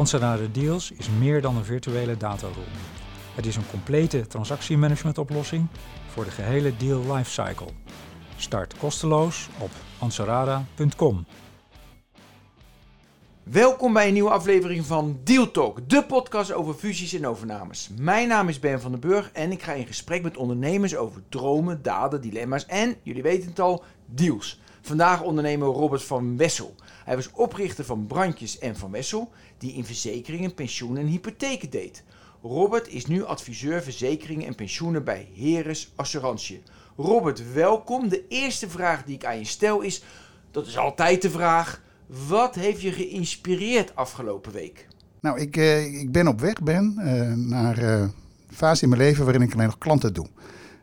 Anserada Deals is meer dan een virtuele dataroom. Het is een complete transactiemanagementoplossing voor de gehele deal lifecycle. Start kosteloos op ansarada.com. Welkom bij een nieuwe aflevering van Deal Talk, de podcast over fusies en overnames. Mijn naam is Ben van den Burg en ik ga in gesprek met ondernemers over dromen, daden, dilemma's en, jullie weten het al, deals. Vandaag ondernemer Robert van Wessel. Hij was oprichter van Brandjes en van Wessel, die in verzekeringen, pensioenen en hypotheken deed. Robert is nu adviseur verzekeringen en pensioenen bij Heres Assurantie. Robert, welkom. De eerste vraag die ik aan je stel is, dat is altijd de vraag, wat heeft je geïnspireerd afgelopen week? Nou, ik, eh, ik ben op weg ben uh, naar uh, een fase in mijn leven waarin ik alleen nog klanten doe.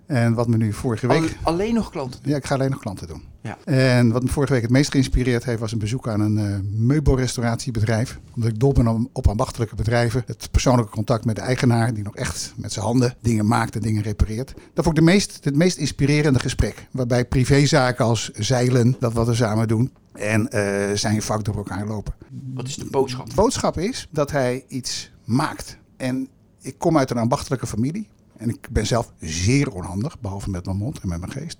En wat me nu vorige week... Al, alleen nog klanten? Ja, ik ga alleen nog klanten doen. Ja. En wat me vorige week het meest geïnspireerd heeft, was een bezoek aan een uh, meubelrestauratierbedrijf. Omdat ik dol ben op, op ambachtelijke bedrijven. Het persoonlijke contact met de eigenaar, die nog echt met zijn handen dingen maakt en dingen repareert. Dat vond ik de meest, het meest inspirerende gesprek. Waarbij privézaken als zeilen, dat wat we samen doen, en uh, zijn vak door elkaar lopen. Wat is de boodschap? De boodschap is dat hij iets maakt. En ik kom uit een ambachtelijke familie. En ik ben zelf zeer onhandig, behalve met mijn mond en met mijn geest.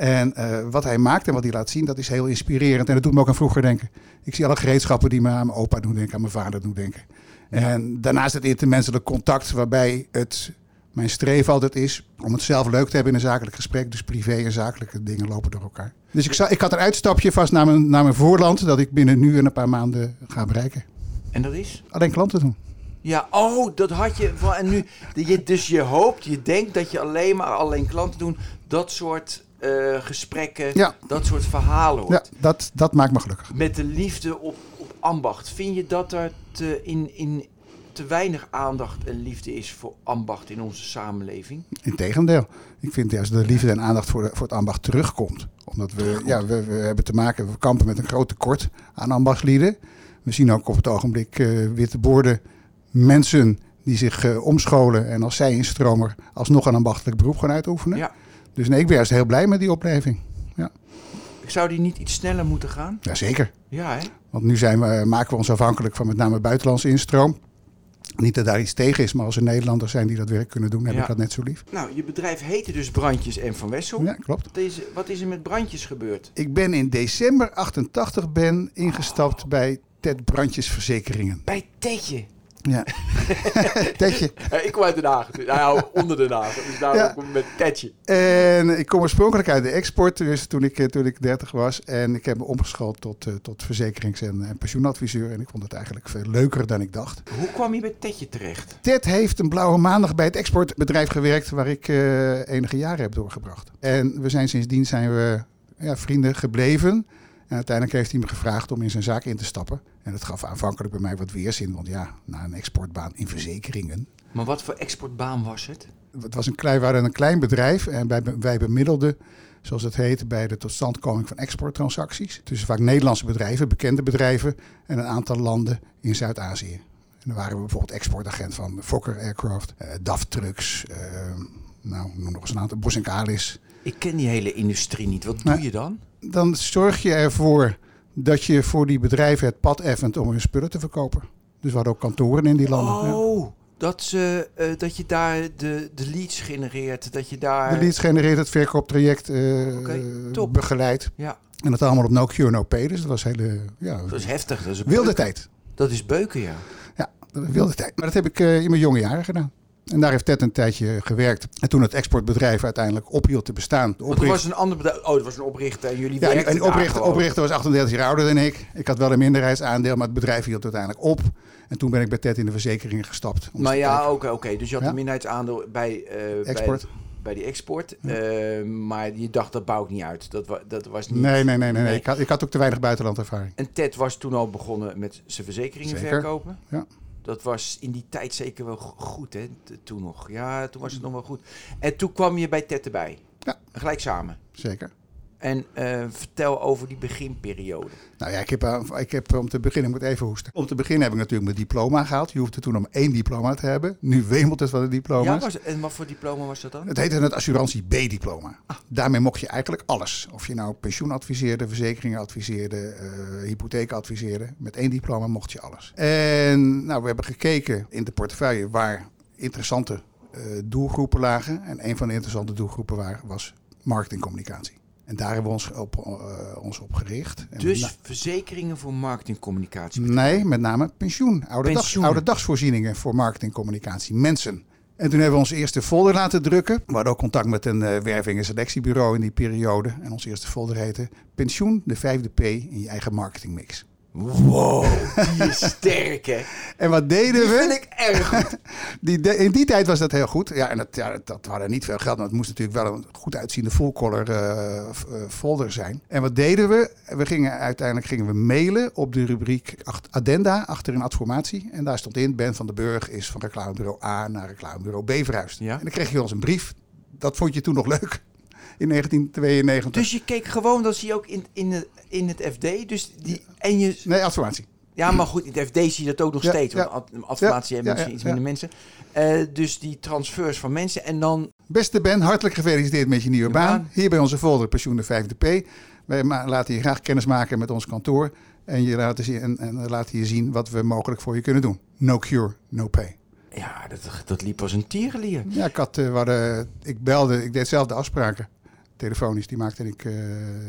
En uh, wat hij maakt en wat hij laat zien, dat is heel inspirerend. En dat doet me ook aan vroeger denken. Ik zie alle gereedschappen die me aan mijn opa doen denken, aan mijn vader doen denken. Ja. En daarnaast het intermenselijk contact, waarbij het mijn streven altijd is om het zelf leuk te hebben in een zakelijk gesprek. Dus privé en zakelijke dingen lopen door elkaar. Dus ik, ik had een uitstapje vast naar mijn, naar mijn voorland, dat ik binnen nu en een paar maanden ga bereiken. En dat is? Alleen klanten doen. Ja, oh, dat had je. En nu, je, dus je hoopt, je denkt dat je alleen maar alleen klanten doen. Dat soort uh, gesprekken, ja. dat soort verhalen hoort. Ja, dat, dat maakt me gelukkig. Met de liefde op, op ambacht. Vind je dat er te, in, in, te weinig aandacht en liefde is voor ambacht in onze samenleving? Integendeel. Ik vind juist dat de liefde en aandacht voor, de, voor het ambacht terugkomt. Omdat we, ja, we, we hebben te maken, we kampen met een groot tekort aan ambachtslieden. We zien ook op het ogenblik uh, witte borden mensen die zich uh, omscholen en als zij instromer alsnog een ambachtelijk beroep gaan uitoefenen. Ja. Dus nee, ik ben juist heel blij met die opleving. Ja. Zou die niet iets sneller moeten gaan? Jazeker. Ja, hè? Want nu zijn we, maken we ons afhankelijk van met name buitenlandse instroom. Niet dat daar iets tegen is, maar als er Nederlanders zijn die dat werk kunnen doen, heb Ja. ik dat net zo lief. Nou, je bedrijf heette dus Brandjes en Van Wessel. Ja, klopt. Wat is, wat is er met Brandjes gebeurd? Ik ben in december 88 ben ingestapt bij Ted Brandjes Verzekeringen. Bij Tetje. Ja. Tedje. ik kom uit Den Haag. Nou, onder Den Haag. Dus daarom Ja. kom ik met Tetje. En ik kom oorspronkelijk uit de export, dus toen ik, eh, toen ik 30 was. En ik heb me omgeschoold tot, eh, tot verzekerings- en, en pensioenadviseur. En ik vond het eigenlijk veel leuker dan ik dacht. Hoe kwam je bij Tetje terecht? Ted heeft een blauwe maandag bij het exportbedrijf gewerkt waar ik eh, enige jaren heb doorgebracht. En we zijn sindsdien zijn we ja, vrienden gebleven. En uiteindelijk heeft hij me gevraagd om in zijn zaak in te stappen. En dat gaf aanvankelijk bij mij wat weerzin, want ja, na een exportbaan in verzekeringen. Maar wat voor exportbaan was het? Het was een klein, we een klein bedrijf en wij, wij bemiddelden, zoals het heet, bij de totstandkoming van exporttransacties. Tussen vaak Nederlandse bedrijven, bekende bedrijven en een aantal landen in Zuid-Azië. En dan waren we bijvoorbeeld exportagent van Fokker Aircraft, eh, DAF Trucks, eh, nou, noem nog eens een aantal, Bos Kalis. Ik ken die hele industrie niet. Wat Nee. doe je dan? Dan zorg je ervoor dat je voor die bedrijven het pad effent om hun spullen te verkopen. Dus we hadden ook kantoren in die landen. ja. Oh, dat, ze, eh, dat je daar de, de leads genereert. Dat je daar... De leads genereert het verkooptraject, eh begeleidt. Ja, En dat allemaal op no cure, no pay. Dus dat was hele ja, dat is heftig. Dat is wilde beuken. tijd. Dat is beuken, ja. Ja, wilde tijd. Maar dat heb ik eh, in mijn jonge jaren gedaan. En daar heeft Ted een tijdje gewerkt. En toen het exportbedrijf uiteindelijk ophield te bestaan. De opricht- was een ander bedrijf. Oh, er was een oprichter en jullie ja, en oprichter, oprichter was 38 jaar ouder dan ik. Ik had wel een minderheidsaandeel, maar het bedrijf hield uiteindelijk op. En toen ben ik bij Ted in de verzekeringen gestapt. Maar ja, oké. Dus je had Ja. een minderheidsaandeel bij, eh, Export. bij, bij die export. Eh, maar je dacht, dat bouw ik niet uit. Dat, wa- dat was niet... Nee, nee, nee, nee. nee. Nee. Ik, had, ik had ook te weinig buitenlandervaring. En Ted was toen al begonnen met zijn verzekeringen Zeker. verkopen. Ja. Dat was in die tijd zeker wel go- goed, hè? Toen nog. Ja, toen was het nog wel goed. En toen kwam je bij Ted erbij. Ja. Gelijk samen. Zeker. En eh, vertel over die beginperiode. Nou ja, ik heb, eh, ik heb om te beginnen, ik moet even hoesten. Om te beginnen heb ik natuurlijk mijn diploma gehaald. Je hoefde toen om één diploma te hebben. Nu wemelt het van de Ja, diploma's. was, en wat voor diploma was dat dan? Het heette het assurantie B-diploma. Daarmee mocht je eigenlijk alles. Of je nou pensioen adviseerde, verzekeringen adviseerde, eh hypotheken adviseerde. Met één diploma mocht je alles. En nou, we hebben gekeken in de portefeuille waar interessante eh, doelgroepen lagen. En een van de interessante doelgroepen waar, was marketingcommunicatie. En daar hebben we ons op, eh, ons op gericht. En Dus verzekeringen voor marketingcommunicatie. Nee, met name pensioen. Oude, oude dagsvoorzieningen voor marketingcommunicatie. Mensen. En toen hebben we ons eerste folder laten drukken. We hadden ook contact met een eh, werving- en selectiebureau in die periode. En ons eerste folder heette Pensioen, de vijfde P in je eigen marketingmix. Wow, die is sterk, hè? En wat deden Die we? vind ik erg goed. Die, de- in die tijd was dat heel goed. Ja, en dat, ja, dat, hadden niet veel geld, maar het moest natuurlijk wel een goed uitziende full-color eh, eh, folder zijn. En wat deden we? We gingen uiteindelijk gingen we mailen op de rubriek acht- addenda achter in adformatie. En daar stond in, Ben van den Burg is van reclamebureau A naar reclamebureau B verhuisd. Ja. En dan kreeg je ons een brief. Dat vond je toen nog leuk. In 1992. Dus je keek gewoon, dat zie je ook in, in, het, in het FD. Dus die, en je, Nee, adformatie. ja, maar goed, in het FD zie je dat ook nog Ja, steeds. Want Ja, hebben misschien iets minder mensen. Eh, dus die transfers van mensen. En dan, Beste Ben, hartelijk gefeliciteerd met je nieuwe baan. baan. Hier bij onze folder Pensioen de 5de P. Wij laten je graag kennis maken met ons kantoor. En, je laten, zien, en, en laten je zien wat we mogelijk voor je kunnen doen. No cure, no pay. ja, dat, dat liep als een tierenlier. Ja, ik, had, ik belde, ik deed zelf de afspraken. Telefonisch, die maakte ik eh,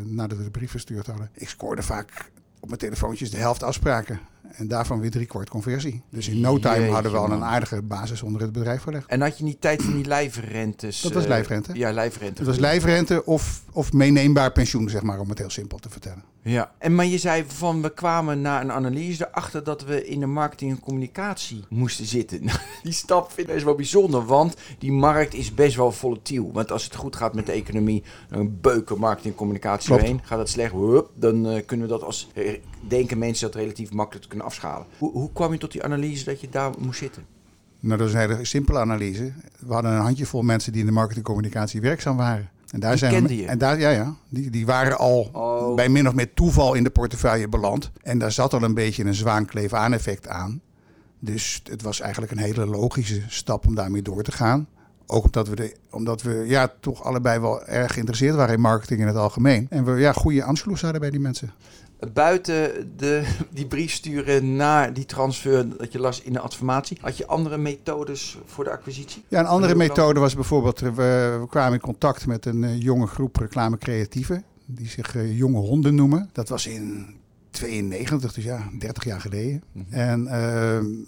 nadat we de brief verstuurd hadden. Ik scoorde vaak op mijn telefoontjes de helft afspraken. En daarvan weer drie kwart conversie. Dus in no time Jeetje, hadden we al een aardige basis onder het bedrijf gelegd. En had je niet tijd van die lijfrentes? Dat was eh, lijfrente. Ja, lijfrente. Het was lijfrente of, of meeneembaar pensioen, zeg maar, om het heel simpel te vertellen. Ja, en maar je zei van we kwamen na een analyse erachter dat we in de marketing en communicatie moesten zitten. Nou, Die stap vind ik best wel bijzonder, want die markt is best wel volatiel. Want als het goed gaat met de economie, dan beuken marketing en communicatie Klopt. heen. Gaat het slecht, hup, dan eh, kunnen we dat als eh, denken mensen dat relatief makkelijk te kunnen afschalen. Hoe, hoe kwam je tot die analyse dat je daar moest zitten? Nou, dat is een hele simpele analyse. We hadden een handjevol mensen die in de marketingcommunicatie werkzaam waren. En daar Die zijn we, je? En daar, ja, ja. Die, die waren al Oh. bij min of meer toeval in de portefeuille beland. En daar zat al een beetje een zwaankleef-aan effect aan. Dus het was eigenlijk een hele logische stap om daarmee door te gaan. Ook omdat we, de, omdat we ja, toch allebei wel erg geïnteresseerd waren in marketing in het algemeen. En we ja, goede aansluis hadden bij die mensen. Buiten de, die brief sturen naar die transfer dat je las in de adformatie, had je andere methodes voor de acquisitie? Ja, een andere methode was bijvoorbeeld, eh, we, we kwamen in contact met een eh, jonge groep reclamecreatieven, die zich eh, Jonge Honden noemen. Dat was in 92, dus ja, 30 jaar geleden. Mhm. En eh,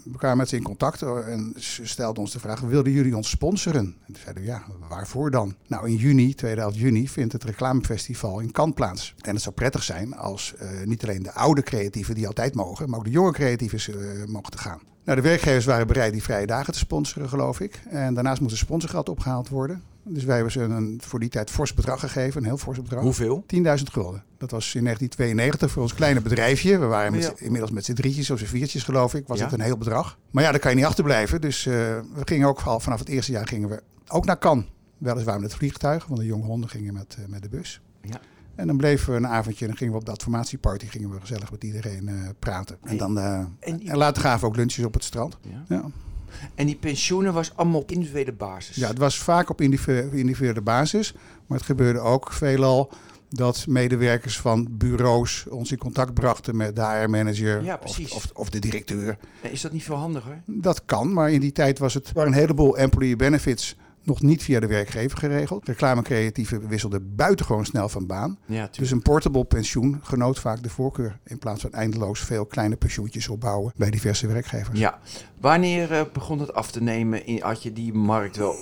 we kwamen met ze in contact en ze stelden ons de vraag, wilden jullie ons sponsoren? En toen zeiden we, ja, waarvoor dan? Nou, in juni, 2011 juni, vindt het reclamefestival in Cannes plaats. En het zou prettig zijn als eh, niet alleen de oude creatieven die altijd mogen, maar ook de jonge creatieven eh, mochten gaan. Nou, de werkgevers waren bereid die vrije dagen te sponsoren, geloof ik. En daarnaast moest een sponsorgeld opgehaald worden. Dus wij hebben ze een voor die tijd fors bedrag gegeven, een heel fors bedrag. Hoeveel? 10.000 gulden. Dat was in 1992 voor ons kleine bedrijfje. We waren met, Ja. z'n- inmiddels met z'n drietjes of z'n viertjes, geloof ik. Was Ja. het een heel bedrag. Maar ja, daar kan je niet achterblijven. Dus eh, we gingen ook al vanaf het eerste jaar gingen we ook naar Cannes. Weliswaar met het vliegtuig, want de jonge honden gingen met, eh, met de bus. Ja. En dan bleven we een avondje en dan gingen we op de adformatieparty gingen we gezellig met iedereen eh, praten. En, dan, En later gaven we ook lunches op het strand. ja. Ja. En die pensioenen was allemaal op individuele basis. Ja, het was vaak op individu- individuele basis. Maar het gebeurde ook veelal dat medewerkers van bureaus ons in contact brachten met de HR-manager Ja, of, precies. of, of de directeur. Is dat niet veel handiger? Dat kan, maar in die tijd was het waren een heleboel employee benefits nog niet via de werkgever geregeld. Reclamecreatieven wisselden buitengewoon snel van baan. Ja, Dus een portable pensioen genoot vaak de voorkeur in plaats van eindeloos veel kleine pensioentjes opbouwen bij diverse werkgevers. Ja. Wanneer eh, begon het af te nemen? In, had je die markt wel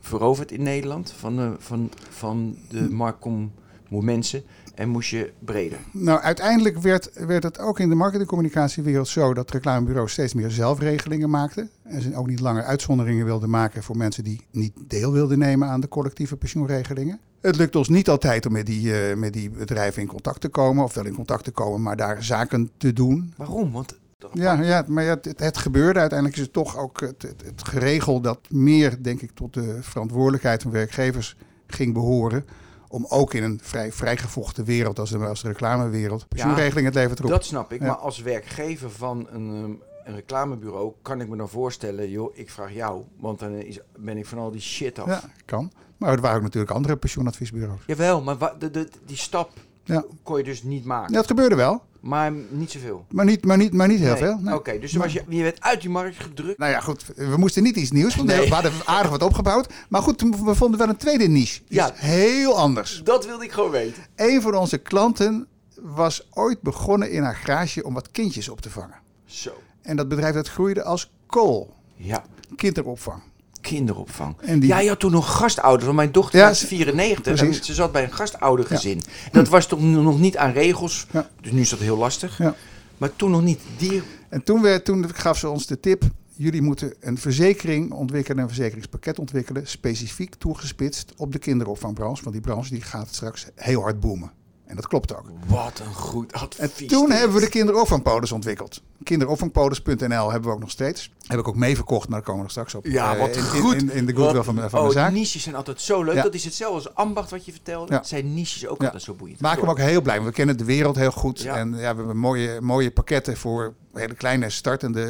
veroverd in Nederland? Van de, van, van de Hm. marktcom mensen? En moest je breder? Nou, uiteindelijk werd, werd het ook in de marketingcommunicatiewereld zo dat reclamebureaus steeds meer zelfregelingen maakten. En ze ook niet langer uitzonderingen wilden maken voor mensen die niet deel wilden nemen aan de collectieve pensioenregelingen. Het lukt ons niet altijd om met die, eh, met die bedrijven in contact te komen, of wel in contact te komen, maar daar zaken te doen. Waarom? Want Ja, ja maar ja, het, het gebeurde. Uiteindelijk is het toch ook het, het, het geregeld dat meer, denk ik, tot de verantwoordelijkheid van werkgevers ging behoren. Om ook in een vrij vrijgevochten wereld, als de, als de reclamewereld, pensioenregeling het leven te roepen. Dat snap ik. Ja. Maar als werkgever van een, ehm, een reclamebureau kan ik me dan voorstellen, joh, ik vraag jou. Want dan is, ben ik van al die shit af. Ja, kan. Maar er waren ook natuurlijk andere pensioenadviesbureaus. Jawel, maar de, de, die stap Ja. kon je dus niet maken. Ja, dat gebeurde wel. Maar niet zoveel. Maar niet, maar niet, maar niet heel Nee. veel. nee. Oké, dus was je, je werd uit die markt gedrukt. Nou ja, goed. We moesten niet iets nieuws. Want Nee. we hadden aardig wat opgebouwd. Maar goed, we vonden wel een tweede niche. Iets Ja. heel anders. Dat wilde ik gewoon weten. Een van onze klanten was ooit begonnen in haar garage om wat kindjes op te vangen. Zo. En dat bedrijf dat groeide als kool. Ja, Kinderopvang. Kinderopvang. En die- Ja, je had toen nog gastouders. Want mijn dochter Ja, was ze- 94 precies. en ze zat bij een gastoudergezin. Dat was toch nog niet aan regels. Ja. Dus nu is dat heel lastig. Ja. Maar toen nog niet. Die... En toen, toen gaf ze ons de tip. Jullie moeten een verzekering ontwikkelen, een verzekeringspakket ontwikkelen. Specifiek toegespitst op de kinderopvangbranche. Want die branche die gaat straks heel hard boomen. En dat klopt ook. Wat een goed En advies. toen dit. hebben we de kinderopvangpolis ontwikkeld. Kinderopvangpolis.nl hebben we ook nog steeds. Heb ik ook meeverkocht, maar daar komen we nog straks op. Ja, Eh, wat in, goed. In, in de goodwill van, van oh, mijn zaak. niches zijn altijd zo leuk. Ja. Dat is hetzelfde als ambacht wat je vertelde. Ja. Dat zijn niches ook Ja. altijd zo boeiend. Maak hem ook heel blij. Want we kennen de wereld heel goed. En ja, we hebben mooie, mooie pakketten voor hele kleine startende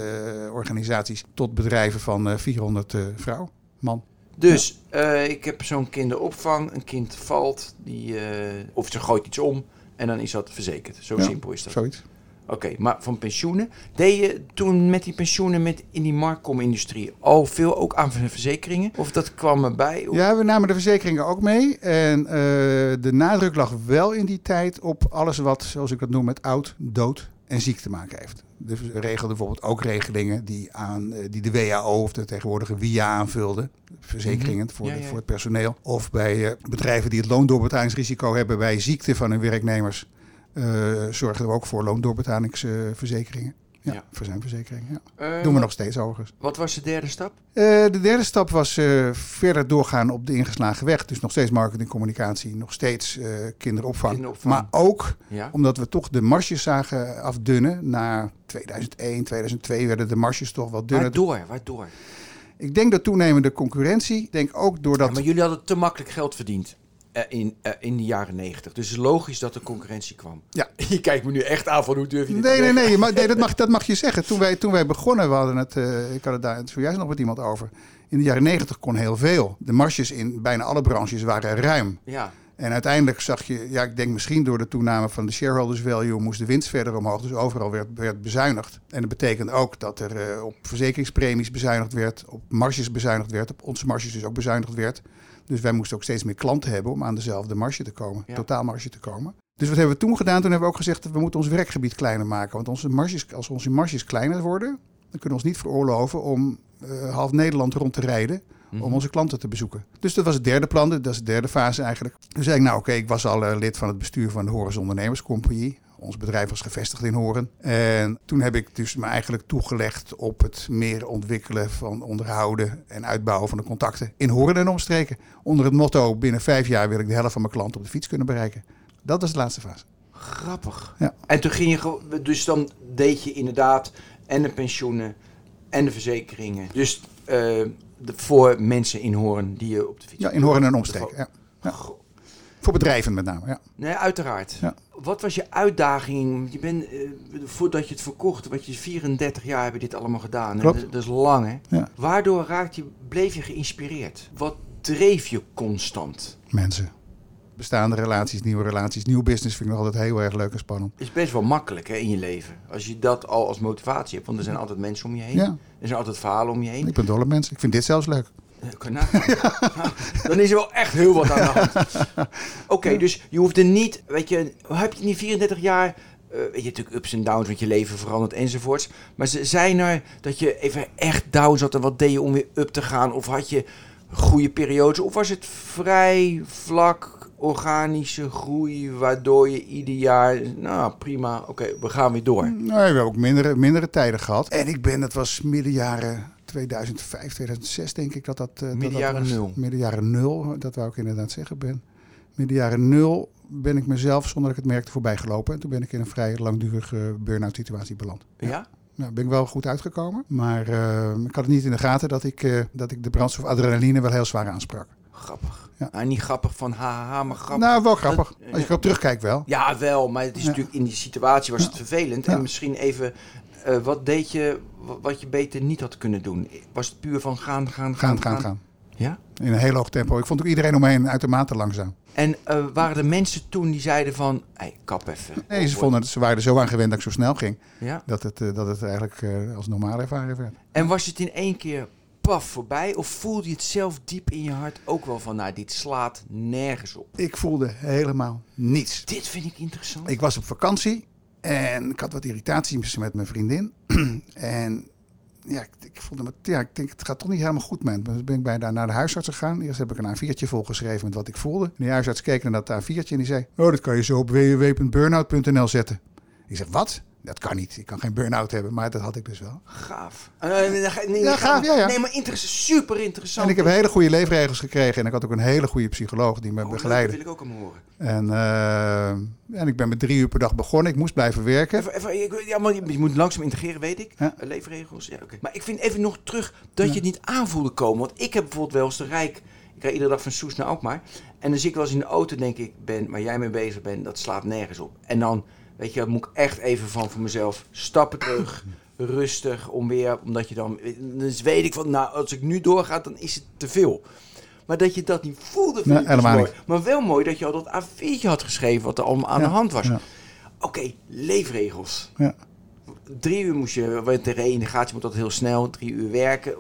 eh, organisaties. Tot bedrijven van eh 400 eh vrouw, man. Dus eh, ik heb zo'n kinderopvang. Een kind valt. Die, eh, of ze gooit iets om. En dan is dat verzekerd. Zo Ja, simpel is dat. Zoiets. Oké, maar van pensioenen. Deed je toen met die pensioenen met in die marktcom-industrie al veel ook aan verzekeringen? Of dat kwam erbij? Of- Ja, we namen de verzekeringen ook mee. En eh, de nadruk lag wel in die tijd op alles wat, zoals ik dat noem, met oud, dood en ziek te maken heeft. Dus we regelden bijvoorbeeld ook regelingen die, aan, eh, die de WHO of de tegenwoordige WIA aanvulde. Verzekeringen Mhm. voor, Ja, de- ja. voor het personeel. Of bij eh, bedrijven die het loondoorbetalingsrisico hebben bij ziekte van hun werknemers. eh zorgen we ook voor loondoorbetalingsverzekeringen. Ja, Ja. voor zijn verzekering. Ja. Eh, Doen we nog steeds overigens. Wat was de derde stap? Eh, de derde stap was eh, verder doorgaan op de ingeslagen weg. Dus nog steeds marketing, communicatie, nog steeds kinderopvang. Kinderopvang. Maar ook Ja. omdat we toch de marges zagen afdunnen. Na 2001, 2002 werden de marges toch wat dunner. Waardoor? Waardoor? Ik denk dat toenemende concurrentie, ik denk ook doordat... Ja, maar jullie hadden te makkelijk geld verdiend. Eh, in, eh, in de jaren negentig. Dus het is logisch dat er concurrentie kwam. Ja. Je kijkt me nu echt aan van hoe durf je dit Nee, te nee, nee, maar, nee dat, mag, dat mag je zeggen. Toen wij, toen wij begonnen, we hadden het, eh, ik had het daar zojuist nog met iemand over. In de jaren negentig kon heel veel. De marges in bijna alle branches waren ruim. Ja, En uiteindelijk zag je, ja, ik denk misschien door de toename van de shareholders value moest de winst verder omhoog. Dus overal werd, werd bezuinigd. En dat betekent ook dat er eh, op verzekeringspremies bezuinigd werd, op marges bezuinigd werd, op onze marges dus ook bezuinigd werd. Dus wij moesten ook steeds meer klanten hebben om aan dezelfde marge te komen, Ja. totaalmarge te komen. Dus wat hebben we toen gedaan? Toen hebben we ook gezegd dat we moeten ons werkgebied kleiner maken. Want onze marges, als onze marges kleiner worden, dan kunnen we ons niet veroorloven om eh, half Nederland rond te rijden Mhm. om onze klanten te bezoeken. Dus dat was het derde plan, dat is de derde fase eigenlijk. Toen zei ik, nou oké, ik was al eh, lid van het bestuur van de Horens Ondernemerscompagnie. Ons bedrijf was gevestigd in Horen. En toen heb ik dus me eigenlijk toegelegd op het meer ontwikkelen van onderhouden en uitbouwen van de contacten in Horen en omstreken. Onder het motto, binnen vijf jaar wil ik de helft van mijn klanten op de fiets kunnen bereiken. Dat was de laatste fase. grappig. Ja. En toen ging je dus dan deed je inderdaad en de pensioenen en de verzekeringen. Dus eh, de, voor mensen in Hoorn die je op de fiets. Ja, in Horen en omstreken. Ja. Ja. Voor bedrijven met name, ja. Nee, uiteraard. Ja. Wat was je uitdaging? Je bent, eh, voordat je het verkocht, wat je 34 jaar hebben dit allemaal gedaan. Klopt. Dat, dat is lang, hè? Ja. Waardoor raakt je, bleef je geïnspireerd? Wat dreef je constant? Mensen. Bestaande relaties, nieuwe relaties, nieuw business vind ik nog altijd heel erg leuk en spannend. is best wel makkelijk hè, in je leven. Als je dat al als motivatie hebt. Want er zijn altijd mensen om je heen. Ja, Er zijn altijd verhalen om je heen. ik ben dol op mensen. Ik vind dit zelfs leuk. Eh. Nou, Dan is er wel echt heel wat aan de hand. Oké, dus je hoeft er niet, weet je, heb je die 34 jaar, eh, weet je, natuurlijk ups en downs, want je leven verandert enzovoorts. Maar ze- zijn er dat je even echt down zat en wat deed je om weer up te gaan? Of had je goede periodes? Of was het vrij vlak, organische groei, waardoor je ieder jaar, nou prima, oké, we gaan weer door. Nee, we hebben ook mindere, mindere tijden gehad. En ik ben, dat was midden jaren 2005, 2006 denk ik dat dat... dat Midden jaren nul. Midden jaren nul, dat wou ik inderdaad zeggen ben. Midden jaren nul ben ik mezelf, zonder dat ik het merkte, voorbij gelopen. En toen ben ik in een vrij langdurige burn-out situatie beland. Ja? Nou, ben ik wel goed uitgekomen. Maar eh, ik had het niet in de gaten dat ik, eh, dat ik de brandstof adrenaline wel heel zwaar aansprak. Grappig. Ja. Nou, niet grappig van haha, maar grappig. Nou, wel grappig. Dat- Als je erop terugkijkt wel. Ja, wel, maar het is Ja. natuurlijk in die situatie was het vervelend. En misschien even, wat deed je wat je beter niet had kunnen doen? Was het puur van gaan, gaan, gaan, Gaan, gaan, gaan. Ja? In een heel hoog tempo. Ik vond ook iedereen om me heen uitermate langzaam. En eh, waren er mensen toen die zeiden van, hey, kap even. Nee, ze, vonden, ze waren er zo aan gewend dat ik zo snel ging. Ja? Dat het, eh, dat het eigenlijk eh, als normaal ervaren werd. En was het in één keer paf voorbij? Of voelde je het zelf diep in je hart ook wel van, nou, dit slaat nergens op? Ik voelde helemaal niets. Dit vind ik interessant. Ik was op vakantie en ik had wat irritatie met mijn vriendin. en ja, ik, ik voelde me, ja, ik denk, het gaat toch niet helemaal goed me. Dus ben ik bij, naar de huisarts gegaan. Eerst heb ik een A4'tje volgeschreven met wat ik voelde. En de huisarts keek naar dat A4'tje en die zei, oh, dat kan je zo op www.burnout.nl zetten. Ik zeg, wat? Dat kan niet. Ik kan geen burn-out hebben, maar dat had ik dus wel. Gaaf. Eh, nee, nee, nee, Ja, ga gaaf, maar. ja, ja. Nee, maar interessant, super interessant. En ik heb hele goede leefregels gekregen. En ik had ook een hele goede psycholoog die me Oh, begeleidde. Dat wil ik ook allemaal horen. En, eh, en ik ben met drie uur per dag begonnen. Ik moest blijven werken. Even, even, ik- ja, maar je moet langzaam integreren, weet ik. Eh, Leefregels, ja, oké. Maar ik vind even nog terug dat je het niet aanvoelde komen. Want ik heb bijvoorbeeld wel eens de Rijk... Ik rijd iedere dag van Soes naar Alkmaar. En dan zit ik wel eens in de auto denk ik... Ben, waar jij mee bezig bent, dat slaat nergens op. En dan, weet je, moet ik echt even van voor mezelf stappen terug. Rustig, om weer... Omdat je dan... Dus weet ik van, nou, als ik nu doorga, dan is het te veel. Maar dat je dat niet voelde, vind Nee, ik dus mooi. niet. Maar wel mooi dat je al dat A4'tje had geschreven... wat er allemaal aan Ja, de hand was. ja. Oké, leefregels. Ja. Drie uur moest je, want de reintegratie moet dat heel snel, drie uur werken.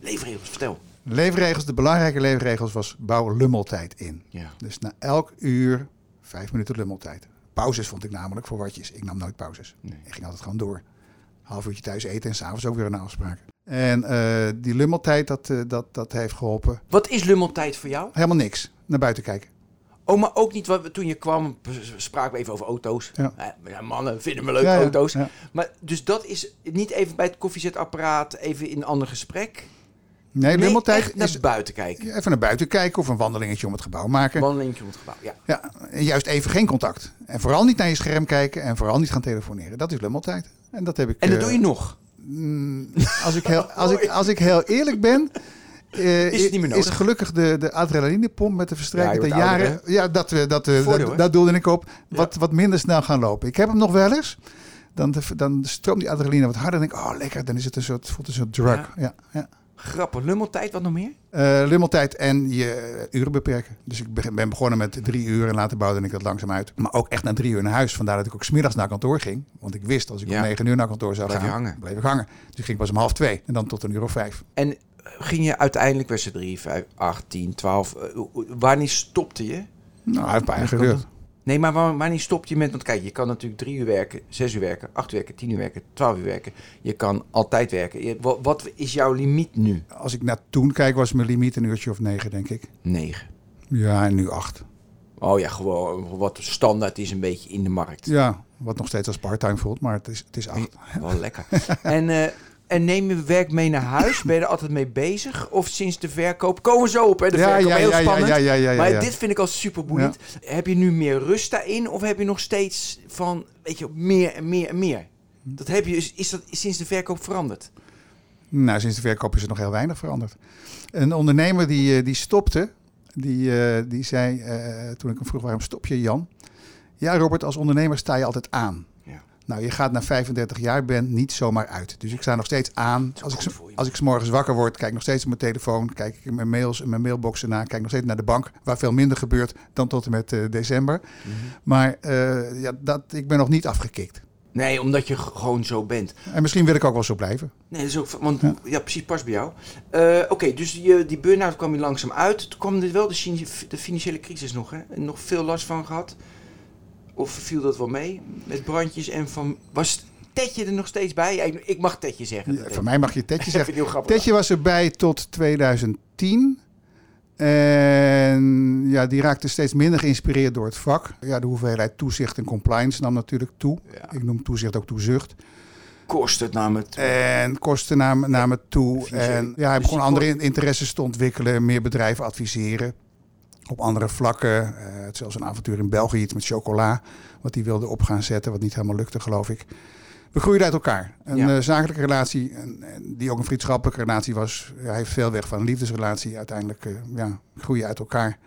Leefregels, vertel. Leefregels, de belangrijke leefregels was bouw lummeltijd in. Ja. Dus na elk uur vijf minuten lummeltijd. Pauzes vond ik namelijk voor watjes. Ik nam nooit pauzes. Nee. Ik ging altijd gewoon door. Half uurtje thuis eten en s'avonds ook weer een afspraak. En eh, die lummeltijd, dat, eh, dat, dat heeft geholpen. Wat is lummeltijd voor jou? Helemaal niks. Naar buiten kijken. Oh, maar ook niet, wat, we- toen je kwam, spraken we even over auto's. Ja. Eh, ja, mannen vinden me leuk, Ja, ja, auto's. ja. Maar dus dat is niet even bij het koffiezetapparaat, even in een ander gesprek. Nee, echt naar is buiten kijken. even naar buiten kijken of een wandelingetje om het gebouw maken. Wandelingetje om het gebouw, ja. Ja, en juist even geen contact. En vooral niet naar je scherm kijken en vooral niet gaan telefoneren. Dat is lummeltijd. En dat heb ik. En dat eh, doe je nog. Mm, als, ik heel, als, ik, als ik heel eerlijk ben. eh, Is het niet meer nodig? gelukkig de, de adrenalinepomp met de verstrijkende Ja, ouder, jaren. ja, dat, eh, dat, Voordeel, dat, dat doelde ik op. Wat, wat minder snel gaan lopen. Ik heb hem nog wel eens. Dan, dan stroomt die adrenaline wat harder. En denk ik, oh lekker. Dan is het een soort, voelt een soort drug. Ja. Ja. Ja, Grappig. Lummeltijd, wat nog meer? Eh, lummeltijd en je uren beperken. Dus ik be- ben begonnen met drie uur en later bouwde ik dat langzaam uit. Maar ook echt na drie uur naar huis. Vandaar dat ik ook smiddags naar kantoor ging. Want ik wist als ik Ja. om negen uur naar kantoor zou je gaan, hangen. bleef ik hangen. Dus ik ging pas om half twee en dan tot een uur of vijf. En eh, ging je uiteindelijk, was het 3, 5, 8, 10, 12. eh, wanneer stopte je? Nou, een paar jaar geduurd. Nee, maar wanneer stop je met... Want kijk, je kan natuurlijk drie uur werken, zes uur werken, acht uur werken, tien uur werken, twaalf uur werken. Je kan altijd werken. Je- wat is jouw limiet nu? Als ik naar toen kijk, was mijn limiet een uurtje of negen, denk ik. Negen. Ja, en nu acht. Oh ja, gewoon wat standaard is een beetje in de markt. Ja, wat nog steeds als parttime voelt, maar het is, het is acht. Wel lekker. en, eh, en neem je werk mee naar huis? Ben je er altijd mee bezig? Of sinds de verkoop? Komen we zo op, hè? De Ja, verkoop, ja, heel ja, spannend. ja, maar dit vind ik al super boeiend. Heb je nu meer rust daarin? Of heb je nog steeds van, weet je, meer en meer en meer? Dat heb je, is, is dat sinds de verkoop veranderd? Nou, sinds de verkoop is er nog heel weinig veranderd. Een ondernemer die, eh, die stopte, die, eh, die zei eh, toen ik hem vroeg waarom stop je Jan? Ja Robert, als ondernemer sta je altijd aan. Nou, je gaat na 35 jaar bent niet zomaar uit. Dus ik sta nog steeds aan. Als ik, als ik 's morgens wakker word, kijk ik nog steeds op mijn telefoon. Kijk ik in mijn mails en mijn mailboxen na. Kijk nog steeds naar de bank, waar veel minder gebeurt dan tot en met eh, december. Mhm. Maar eh, ja, dat, ik ben nog niet afgekikt. Nee, omdat je gewoon zo bent. En misschien wil ik ook wel zo blijven. Nee, dat is ook, want Ja. ja, precies, past bij jou. Eh, Oké, dus die, die burn-out kwam je langzaam uit. Toen kwam er wel de, de financiële crisis nog, hè? En nog veel last van gehad. Of viel dat wel mee? Met brandjes en van... Was Tetje er nog steeds bij? Ik, mag Tetje zeggen. Ja, voor mij mag je Tetje zeggen. heel grappig. Tetje was erbij tot 2010. En ja, die raakte steeds minder geïnspireerd door het vak. Ja, de hoeveelheid toezicht en compliance nam natuurlijk toe. Ja. Ik noem toezicht ook toezucht. Kost het namelijk. En kosten namen, namen toe. En ja, hij Dus begon andere in- interesses te ontwikkelen. Meer bedrijven adviseren. Op andere vlakken. Het is zelfs een avontuur in België, iets met chocola. Wat hij wilde op gaan zetten, wat niet helemaal lukte, geloof ik. We groeiden uit elkaar. Een Ja. eh, zakelijke relatie, en, en die ook een vriendschappelijke relatie was, ja, heeft veel weg van een liefdesrelatie. Uiteindelijk eh, ja, groei je uit elkaar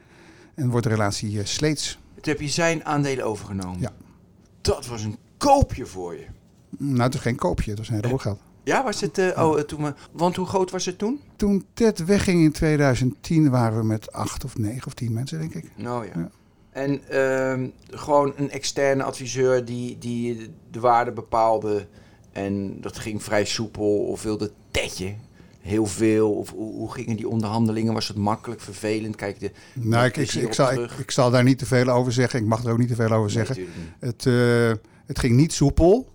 en wordt de relatie sleets. Toen heb je zijn aandelen overgenomen. Ja. Dat was een koopje voor je. Nou, het is geen koopje, het was een heleboel geld. Ja, was het... eh, oh, eh, toen we, want hoe groot was het toen? Toen Ted wegging in 2010 waren we met acht of negen of tien mensen, denk ik. Nou ja. Ja. En ehm, gewoon een externe adviseur die, die de waarde bepaalde. En dat ging vrij soepel. Of wilde tetje heel veel? Of hoe, hoe gingen die onderhandelingen? Was het makkelijk, vervelend? Kijk, de, Nou, ik, ik, zal, ik, zal daar niet te veel over zeggen. Ik mag er ook niet te veel over Nee, zeggen. Het, eh, het ging niet soepel.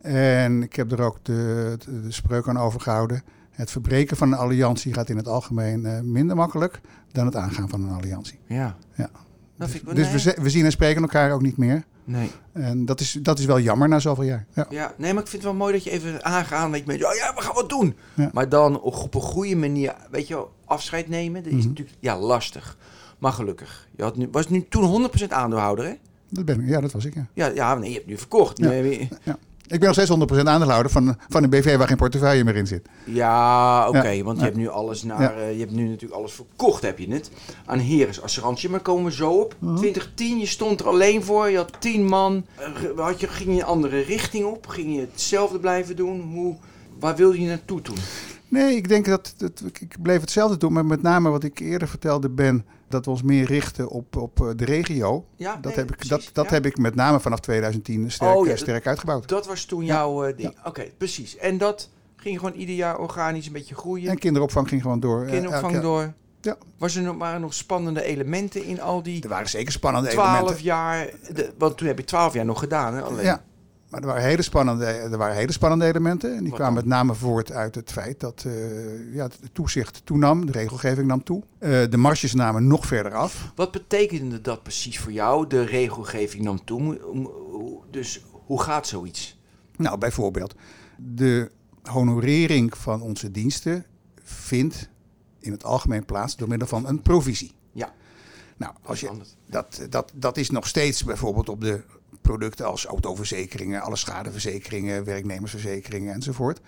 En ik heb er ook de, de, de spreuk aan overgehouden. Het verbreken van een alliantie gaat in het algemeen eh, minder makkelijk dan het aangaan van een alliantie. Ja. Ja. Dat ik. Dus nee. we, zien en spreken elkaar ook niet meer. nee. En dat is, dat is wel jammer na zoveel jaar. Ja. Ja, nee, maar ik vind het wel mooi dat je even aangaan. Weet je, met, oh ja, we gaan wat doen. Ja. Maar dan op een goede manier, weet je wel, afscheid nemen. Dat is Mhm. natuurlijk, ja, lastig. Maar gelukkig. Je had nu, was nu toen 100% aandeelhouder, hè? Dat ben ik. Ja, dat was ik. Ja. Ja, ja nee, je hebt nu verkocht. Ja. je- Ik ben nog steeds 100% aandeelhouder van, van een BV waar geen portefeuille meer in zit. Ja, oké, Ja, want je hebt nu alles naar, Ja. eh, je hebt nu natuurlijk alles verkocht, heb je het, aan Heres Assurantie. Maar komen we zo op. Mhm. 2010, je stond er alleen voor, je had 10 man. Eh, Had je, ging je een andere richting op? Ging je hetzelfde blijven doen? Hoe, waar wilde je naartoe toen? Nee, ik denk dat, dat ik, ik bleef hetzelfde doen. Maar met name wat ik eerder vertelde ben, dat we ons meer richten op, op eh, de regio. Ja, Dat, nee, heb, ik, precies, dat, dat ja. heb ik met name vanaf 2010 sterk, Oh, ja, eh, sterk uitgebouwd. Dat was toen jouw eh, ding. Oké, precies. En dat ging gewoon ieder jaar organisch een beetje groeien. En kinderopvang ging gewoon door. Kinderopvang jaar. door. Ja. Was er nog, er nog spannende elementen in al die Er waren zeker spannende 12 elementen. jaar? De, want toen heb je 12 jaar nog gedaan, hè? Alleen. Ja, maar er waren hele spannende, er waren hele spannende elementen. En die kwamen met name voort uit het feit dat eh, ja, het toezicht toenam, de regelgeving nam toe. Eh, de marges namen nog verder af. Wat betekende dat precies voor jou? De regelgeving nam toe. Dus hoe gaat zoiets? Nou, bijvoorbeeld, de honorering van onze diensten vindt in het algemeen plaats door middel van een provisie. Ja. Nou, als je, dat, dat, dat is nog steeds bijvoorbeeld op de producten als autoverzekeringen, alle schadeverzekeringen, werknemersverzekeringen enzovoort.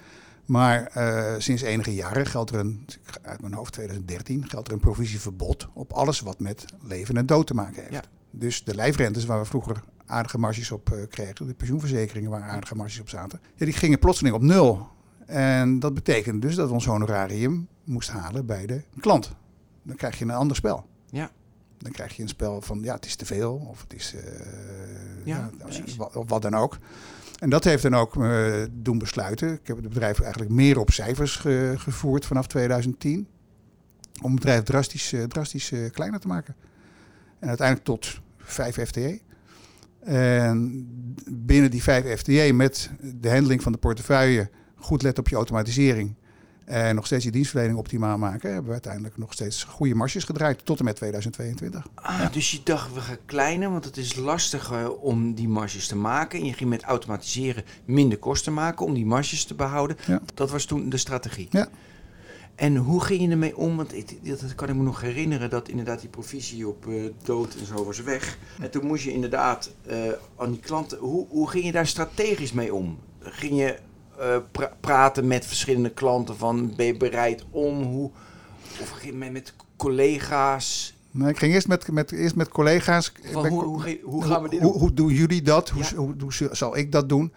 Maar eh, sinds enige jaren geldt er een, uit mijn hoofd 2013, geldt er een provisieverbod op alles wat met leven en dood te maken heeft. Ja. Dus de lijfrentes waar we vroeger aardige marges op eh, kregen, de pensioenverzekeringen waar aardige marges op zaten, ja, die gingen plotseling op nul. En dat betekende dus dat we ons honorarium moesten halen bij de klant. Dan krijg je een ander spel. Ja. Dan krijg je een spel van ja, het is te veel of het is eh, Ja, precies. wat, of wat dan ook. En dat heeft dan ook eh, doen besluiten. Ik heb het bedrijf eigenlijk meer op cijfers ge- gevoerd vanaf 2010. Om het bedrijf drastisch, eh, drastisch kleiner te maken. En uiteindelijk tot 5 FTE. En binnen die 5 FTE met de handling van de portefeuille, goed letten op je automatisering. En nog steeds je dienstverlening optimaal maken. Hebben we uiteindelijk nog steeds goede marges gedraaid tot en met 2022. Ah, Dus je dacht, we gaan kleiner, want het is lastiger om die marges te maken. En je ging met automatiseren minder kosten maken om die marges te behouden. Ja. Dat was toen de strategie. Ja. En hoe ging je ermee om? Want ik, dat kan ik me nog herinneren dat inderdaad die provisie op eh, dood en zo was weg. En toen moest je inderdaad eh, aan die klanten. Hoe, hoe ging je daar strategisch mee om? Ging je eh, pra- praten met verschillende klanten van ben je bereid om? Hoe, of ging je met, met collega's? Nou, ik ging eerst met, met, eerst met collega's. Van hoe, hoe, gaan we dit hoe, doen? hoe doen jullie dat? Hoe, Ja. hoe, hoe zal ik dat doen?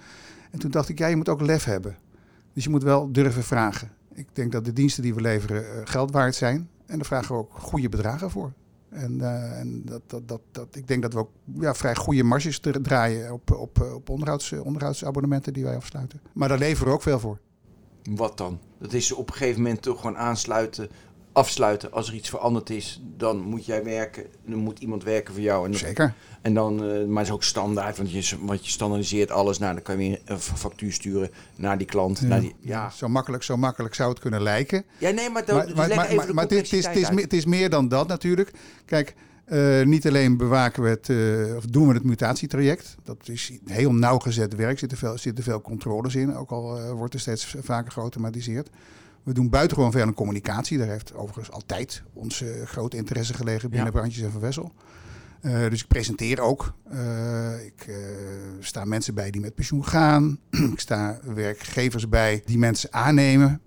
En toen dacht ik, ja, je moet ook lef hebben. Dus je moet wel durven vragen. Ik denk dat de diensten die we leveren eh, geld waard zijn. En daar vragen we ook goede bedragen voor. En, eh, en dat, dat, dat, dat, ik denk dat we ook ja, vrij goede marges draaien op, op, eh, op onderhouds, onderhoudsabonnementen die wij afsluiten. Maar daar leveren we ook veel voor. Wat dan? Dat is op een gegeven moment toch gewoon aansluiten, afsluiten. Als er iets veranderd is, dan moet jij werken. Dan moet iemand werken voor jou. En, dan- Zeker. en dan, eh, maar het is ook standaard, want je, want je standaardiseert alles. Nou, dan kan je weer een factuur sturen naar die klant. Ja, naar die, ja. Zo, makkelijk, zo makkelijk zou het kunnen lijken. ja nee, maar, dan, Maar, dus maar, maar, even maar, de maar het, is, het, is, het, is, complexiteit meer- dan dat natuurlijk. Kijk, eh, niet alleen bewaken we het, eh, of doen we het mutatietraject. Dat is heel nauwgezet werk, zitten veel, zitten veel controles in. Ook al wordt er steeds vaker geautomatiseerd. We doen buitengewoon veel aan communicatie. Daar heeft overigens altijd onze grote interesse gelegen binnen Ja. Brandjes en Van Wessel. Eh, dus ik presenteer ook. Eh, ik uh, sta mensen bij die met pensioen gaan. ik sta werkgevers bij die mensen aannemen.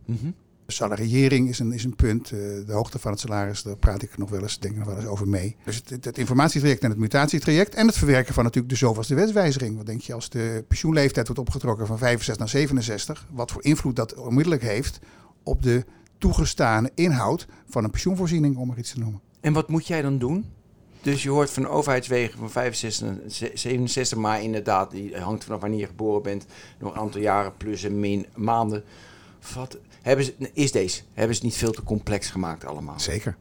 Salariëring is een, is een punt. De hoogte van het salaris, daar praat ik nog wel eens, denk ik nog wel eens over mee. Dus het, het, het, informatietraject en het mutatietraject. En het verwerken van natuurlijk de zoveelste wetswijziging. Wat denk je als de pensioenleeftijd wordt opgetrokken van 65 naar 67? Wat voor invloed dat onmiddellijk heeft op de toegestane inhoud van een pensioenvoorziening, om er iets te noemen. En wat moet jij dan doen? Dus je hoort van overheidswegen van 65 naar 67, maar inderdaad, die hangt vanaf wanneer je geboren bent. Nog een aantal jaren plus en min maanden. Wat, hebben ze, is deze? Hebben ze niet veel te complex gemaakt allemaal? Zeker.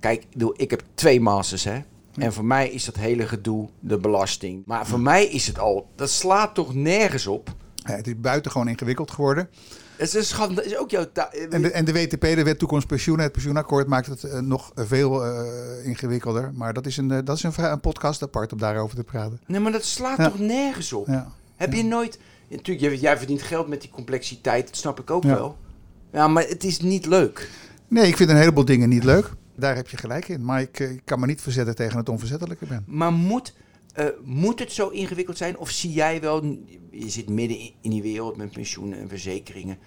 Kijk, ik heb twee masters, hè. En voor mij is dat hele gedoe de belasting. Maar voor mij is het al, dat slaat toch nergens op? Ja, het is buitengewoon ingewikkeld geworden. Het is schande, is ook jouw. En de, en de WTP, de Wet Toekomst Pensioen, het pensioenakkoord maakt het uh, nog veel uh, ingewikkelder. Maar dat is, een, uh, dat is een, een, podcast apart om daarover te praten. Nee, maar dat slaat ja. toch nergens op? Ja. Heb je nooit... Natuurlijk, jij verdient geld met die complexiteit, dat snap ik ook wel. Ja, maar het is niet leuk. Nee, ik vind een heleboel dingen niet leuk. Daar heb je gelijk in. Maar ik, ik kan me niet verzetten tegen het onverzettelijke ben. Maar moet... Uh, moet het zo ingewikkeld zijn? Of zie jij wel, je zit midden in die wereld met pensioenen en verzekeringen,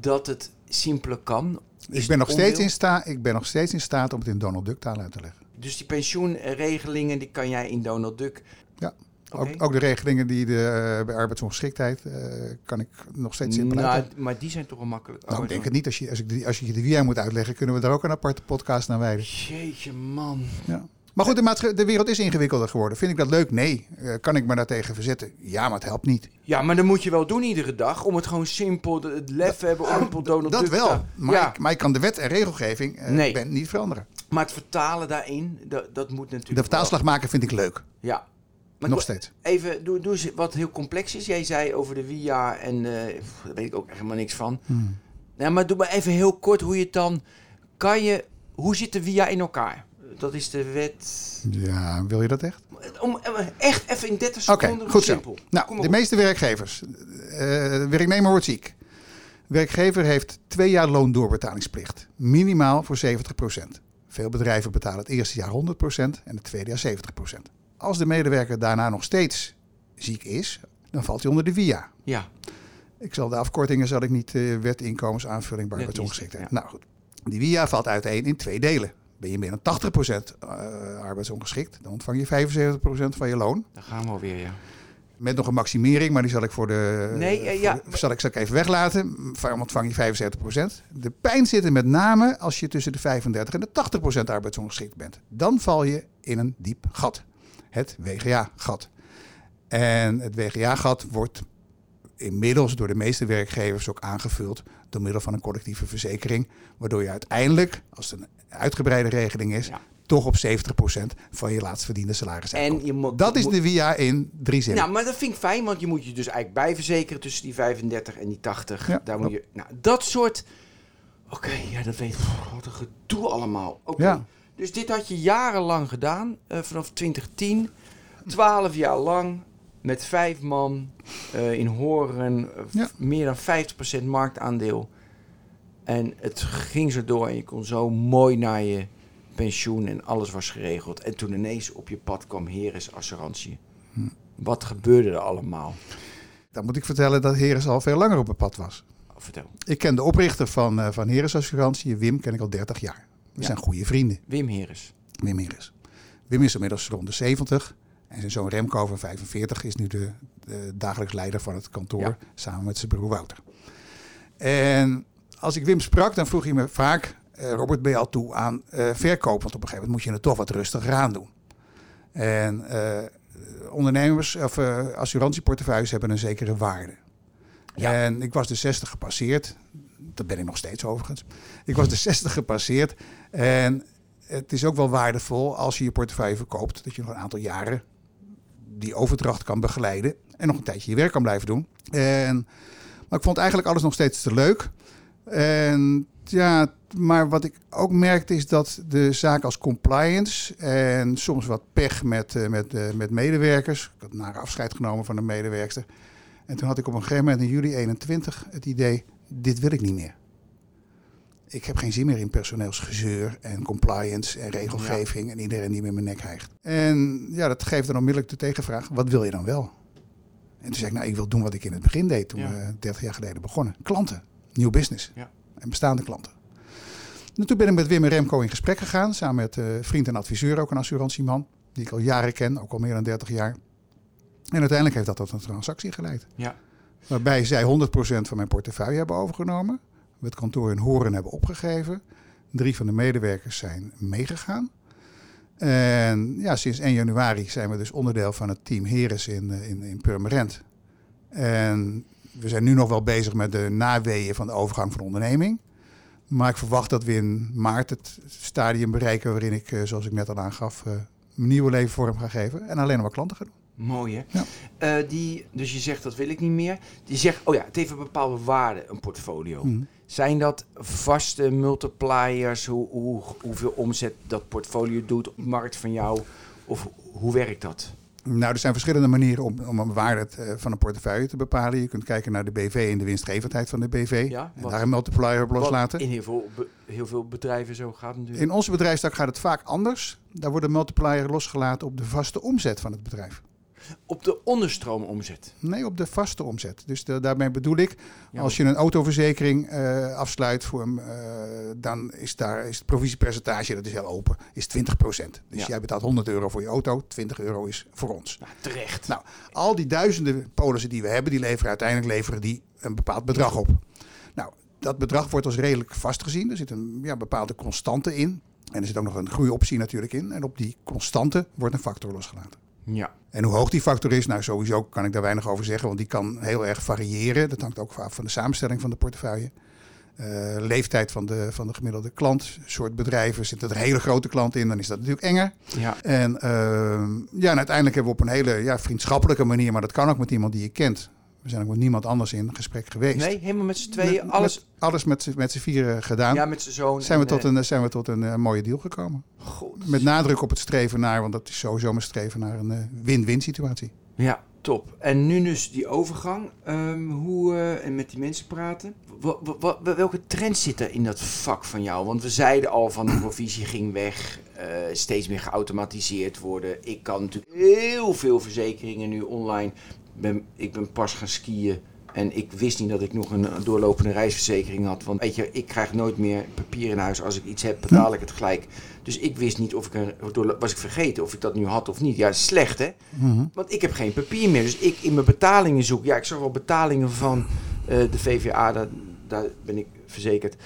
dat het simpeler kan? Is ik ben, nog steeds in sta, ik ben nog steeds in staat om het in Donald Duck taal uit te leggen. Dus die pensioenregelingen, die kan jij in Donald Duck... Ja, okay. ook, ook, de regelingen die de, bij arbeidsongeschiktheid uh, kan ik nog steeds simpel nou, Maar die zijn toch wel makkelijk? Nou, ik denk het niet. Als je, als, ik, als je de via moet uitleggen, kunnen we daar ook een aparte podcast naar wijden. Jeetje man. Ja. Maar goed, de, de, wereld is ingewikkelder geworden. Vind ik dat leuk? Nee. Uh, kan ik me daartegen verzetten? Ja, maar het helpt niet. Ja, maar dat moet je wel doen iedere dag. Om het gewoon simpel, het lef hebben om Donald Dat wel. Maar, ja. ik, maar ik kan de wet en regelgeving uh, nee. ben niet veranderen. Maar het vertalen daarin, dat, dat moet natuurlijk De vertaalslag maken vind ik leuk. Ja. Maar Nog steeds. Even, doe, doe eens wat heel complex is. Jij zei over de VIA en uh, daar weet ik ook helemaal niks van. Hmm. Nou, maar doe maar even heel kort hoe je het dan... Kan je... Hoe zit de VIA in elkaar? Dat is de wet... Ja, wil je dat echt? Om, echt even in 30 seconden. Goed simpel. zo. Nou, de meeste werkgevers. Uh, werknemer wordt ziek. Werkgever heeft twee jaar loondoorbetalingsplicht. Minimaal voor 70%. Veel bedrijven betalen het eerste jaar 100% en het tweede jaar 70%. Als de medewerker daarna nog steeds ziek is, dan valt hij onder de VIA. Ja. Ik zal de afkortingen zal ik niet uh, wet inkomensaanvulling bij arbeidsongeschiktheid. Ja. Nou goed. Die VIA valt uiteen in twee delen. Ben je meer dan 80% uh, arbeidsongeschikt, dan ontvang je 75% van je loon. Dan gaan we alweer, ja. Met nog een maximering, maar die zal ik voor de. Nee, uh, ja. Voor, zal, ik, zal ik even weglaten. Van ontvang je 75%. De pijn zit er met name als je tussen de 35 en de 80% arbeidsongeschikt bent. Dan val je in een diep gat. Het WGA-gat. En het WGA-gat wordt inmiddels door de meeste werkgevers ook aangevuld door middel van een collectieve verzekering. Waardoor je uiteindelijk, als het een uitgebreide regeling is, Ja. toch op 70% van je laatst verdiende salaris En je moet, Dat is de VIA in drie zinnen. Nou, maar dat vind ik fijn, want je moet je dus eigenlijk bijverzekeren tussen die 35 en die 80. Ja, Daar moet je, nou, dat soort. Oké, ja, dat weet ik. Wat een gedoe allemaal. Oké. Ja. Dus dit had je jarenlang gedaan, eh, vanaf 2010. 12 jaar lang, met vijf man eh, in Horen, eh, Ja. meer dan 50% marktaandeel. En het ging zo door en je kon zo mooi naar je pensioen en alles was geregeld. En toen ineens op je pad kwam Heres Assurantie. Hm. Wat gebeurde er allemaal? Dan moet ik vertellen dat Heres al veel langer op mijn pad was. Vertel. Ik ken de oprichter van, eh van Heres Assurantie, Wim, ken ik al 30 jaar. We Ja. zijn goede vrienden, Wim Heres. Wim Heres. Wim is inmiddels rond de 70 en zijn zoon Remco van 45 is nu de, de dagelijks leider van het kantoor Ja. samen met zijn broer Wouter. En als ik Wim sprak, dan vroeg hij me vaak, eh, Robert, ben je al toe aan eh, verkoop? Want op een gegeven moment moet je het toch wat rustiger aan doen. En eh, ondernemers of assurantieportefeuilles hebben een zekere waarde. Ja. En ik was de 60 gepasseerd. Dat ben ik nog steeds overigens. Ik was de 60 gepasseerd. En het is ook wel waardevol als je je portefeuille verkoopt. Dat je nog een aantal jaren die overdracht kan begeleiden. En nog een tijdje je werk kan blijven doen. En, maar ik vond eigenlijk alles nog steeds te leuk. En ja, maar wat ik ook merkte is dat de zaak als compliance en soms wat pech met, eh, met, eh, met medewerkers. Ik had naar afscheid genomen van een medewerkster. En toen had ik op een gegeven moment in juli 21 het idee, dit wil ik niet meer. Ik heb geen zin meer in personeelsgezeur en compliance en regelgeving en iedereen die met mijn nek hijgt. En ja, dat geeft dan onmiddellijk de tegenvraag, wat wil je dan wel? En toen zei ik, nou, ik wil doen wat ik in het begin deed toen Ja. we 30 jaar geleden begonnen. Klanten, nieuw business Ja. en bestaande klanten. En toen ben ik met Wim en Remco in gesprek gegaan, samen met eh vriend en adviseur, ook een assurantieman, die ik al jaren ken, ook al meer dan 30 jaar. En uiteindelijk heeft dat tot een transactie geleid. Ja. Waarbij zij 100% van mijn portefeuille hebben overgenomen. We het kantoor in Horen hebben opgegeven. Drie van de medewerkers zijn meegegaan. En ja, sinds 1 januari zijn we dus onderdeel van het team Heres in, eh, in, in Purmerend. En we zijn nu nog wel bezig met de naweeën van de overgang van de onderneming. Maar ik verwacht dat we in maart het stadium bereiken waarin ik, eh, zoals ik net al aangaf, eh, mijn nieuwe leven vorm ga geven. En alleen nog maar klanten ga doen. Mooi hè? Ja. Eh, die, dus je zegt dat wil ik niet meer. Die zegt, oh ja, het heeft een bepaalde waarde, een portfolio. Mhm. Zijn dat vaste multipliers? Hoe, hoe, hoeveel omzet dat portfolio doet op de markt van jou? Of hoe werkt dat? Nou, er zijn verschillende manieren om, om een waarde eh, van een portefeuille te bepalen. Je kunt kijken naar de BV en de winstgevendheid van de BV. Ja, en daar een multiplier op loslaten. in heel veel, heel veel bedrijven zo gaat natuurlijk. In onze bedrijfstak gaat het vaak anders. Daar wordt een multiplier losgelaten op de vaste omzet van het bedrijf. Op de onderstroomomzet. Nee, op de vaste omzet. Dus de- daarmee bedoel ik, Ja, als je een autoverzekering eh, afsluit, voor hem, eh, dan is, daar, is het provisiepercentage, dat is heel open, is 20%. Dus Ja. jij betaalt 100 euro voor je auto, 20 euro is voor ons. Nou, terecht. Nou, al die duizenden polissen die we hebben, die leveren uiteindelijk leveren die een bepaald bedrag op. Nou, dat bedrag wordt als redelijk vastgezien. Er zit een ja, bepaalde constante in. En er zit ook nog een groeioptie natuurlijk in. En op die constante wordt een factor losgelaten. Ja. En hoe hoog die factor is, nou sowieso kan ik daar weinig over zeggen, want die kan heel erg variëren. Dat hangt ook af van de samenstelling van de portefeuille. Eh, leeftijd van de, van de gemiddelde klant, soort bedrijven. Zitten er hele grote klanten in, dan is dat natuurlijk enger. Ja. En, ehm, ja, en uiteindelijk hebben we op een hele ja, vriendschappelijke manier, maar dat kan ook met iemand die je kent. We zijn ook met niemand anders in gesprek geweest. Nee, helemaal met z'n tweeën. Met- alles. met- alles met, z'n- met z'n vieren gedaan. ja, met zijn zoon. zijn, we tot eh, een, zijn we tot een eh, mooie deal gekomen. God. Met nadruk op het streven naar, want dat is sowieso mijn streven naar een eh, win-win situatie. Ja, top. En nu dus die overgang. ehm, hoe, en met die mensen praten. Wa- wa- wa- welke trend zit er in dat vak van jou? Want we zeiden al van de provisie ging weg. steeds meer geautomatiseerd worden. Ik kan natuurlijk heel veel verzekeringen nu online. Ben, ik ben pas gaan skiën. En ik wist niet dat ik nog een doorlopende reisverzekering had. Want weet je, ik krijg nooit meer papier in huis. Als ik iets heb, betaal ik het gelijk. Dus ik wist niet of ik een. Was ik vergeten of ik dat nu had of niet. Ja, slecht hè? Want ik heb geen papier meer. Dus ik in mijn betalingen zoek. Ja, ik zag wel betalingen van eh, de VVA. Daar, daar ben ik verzekerd.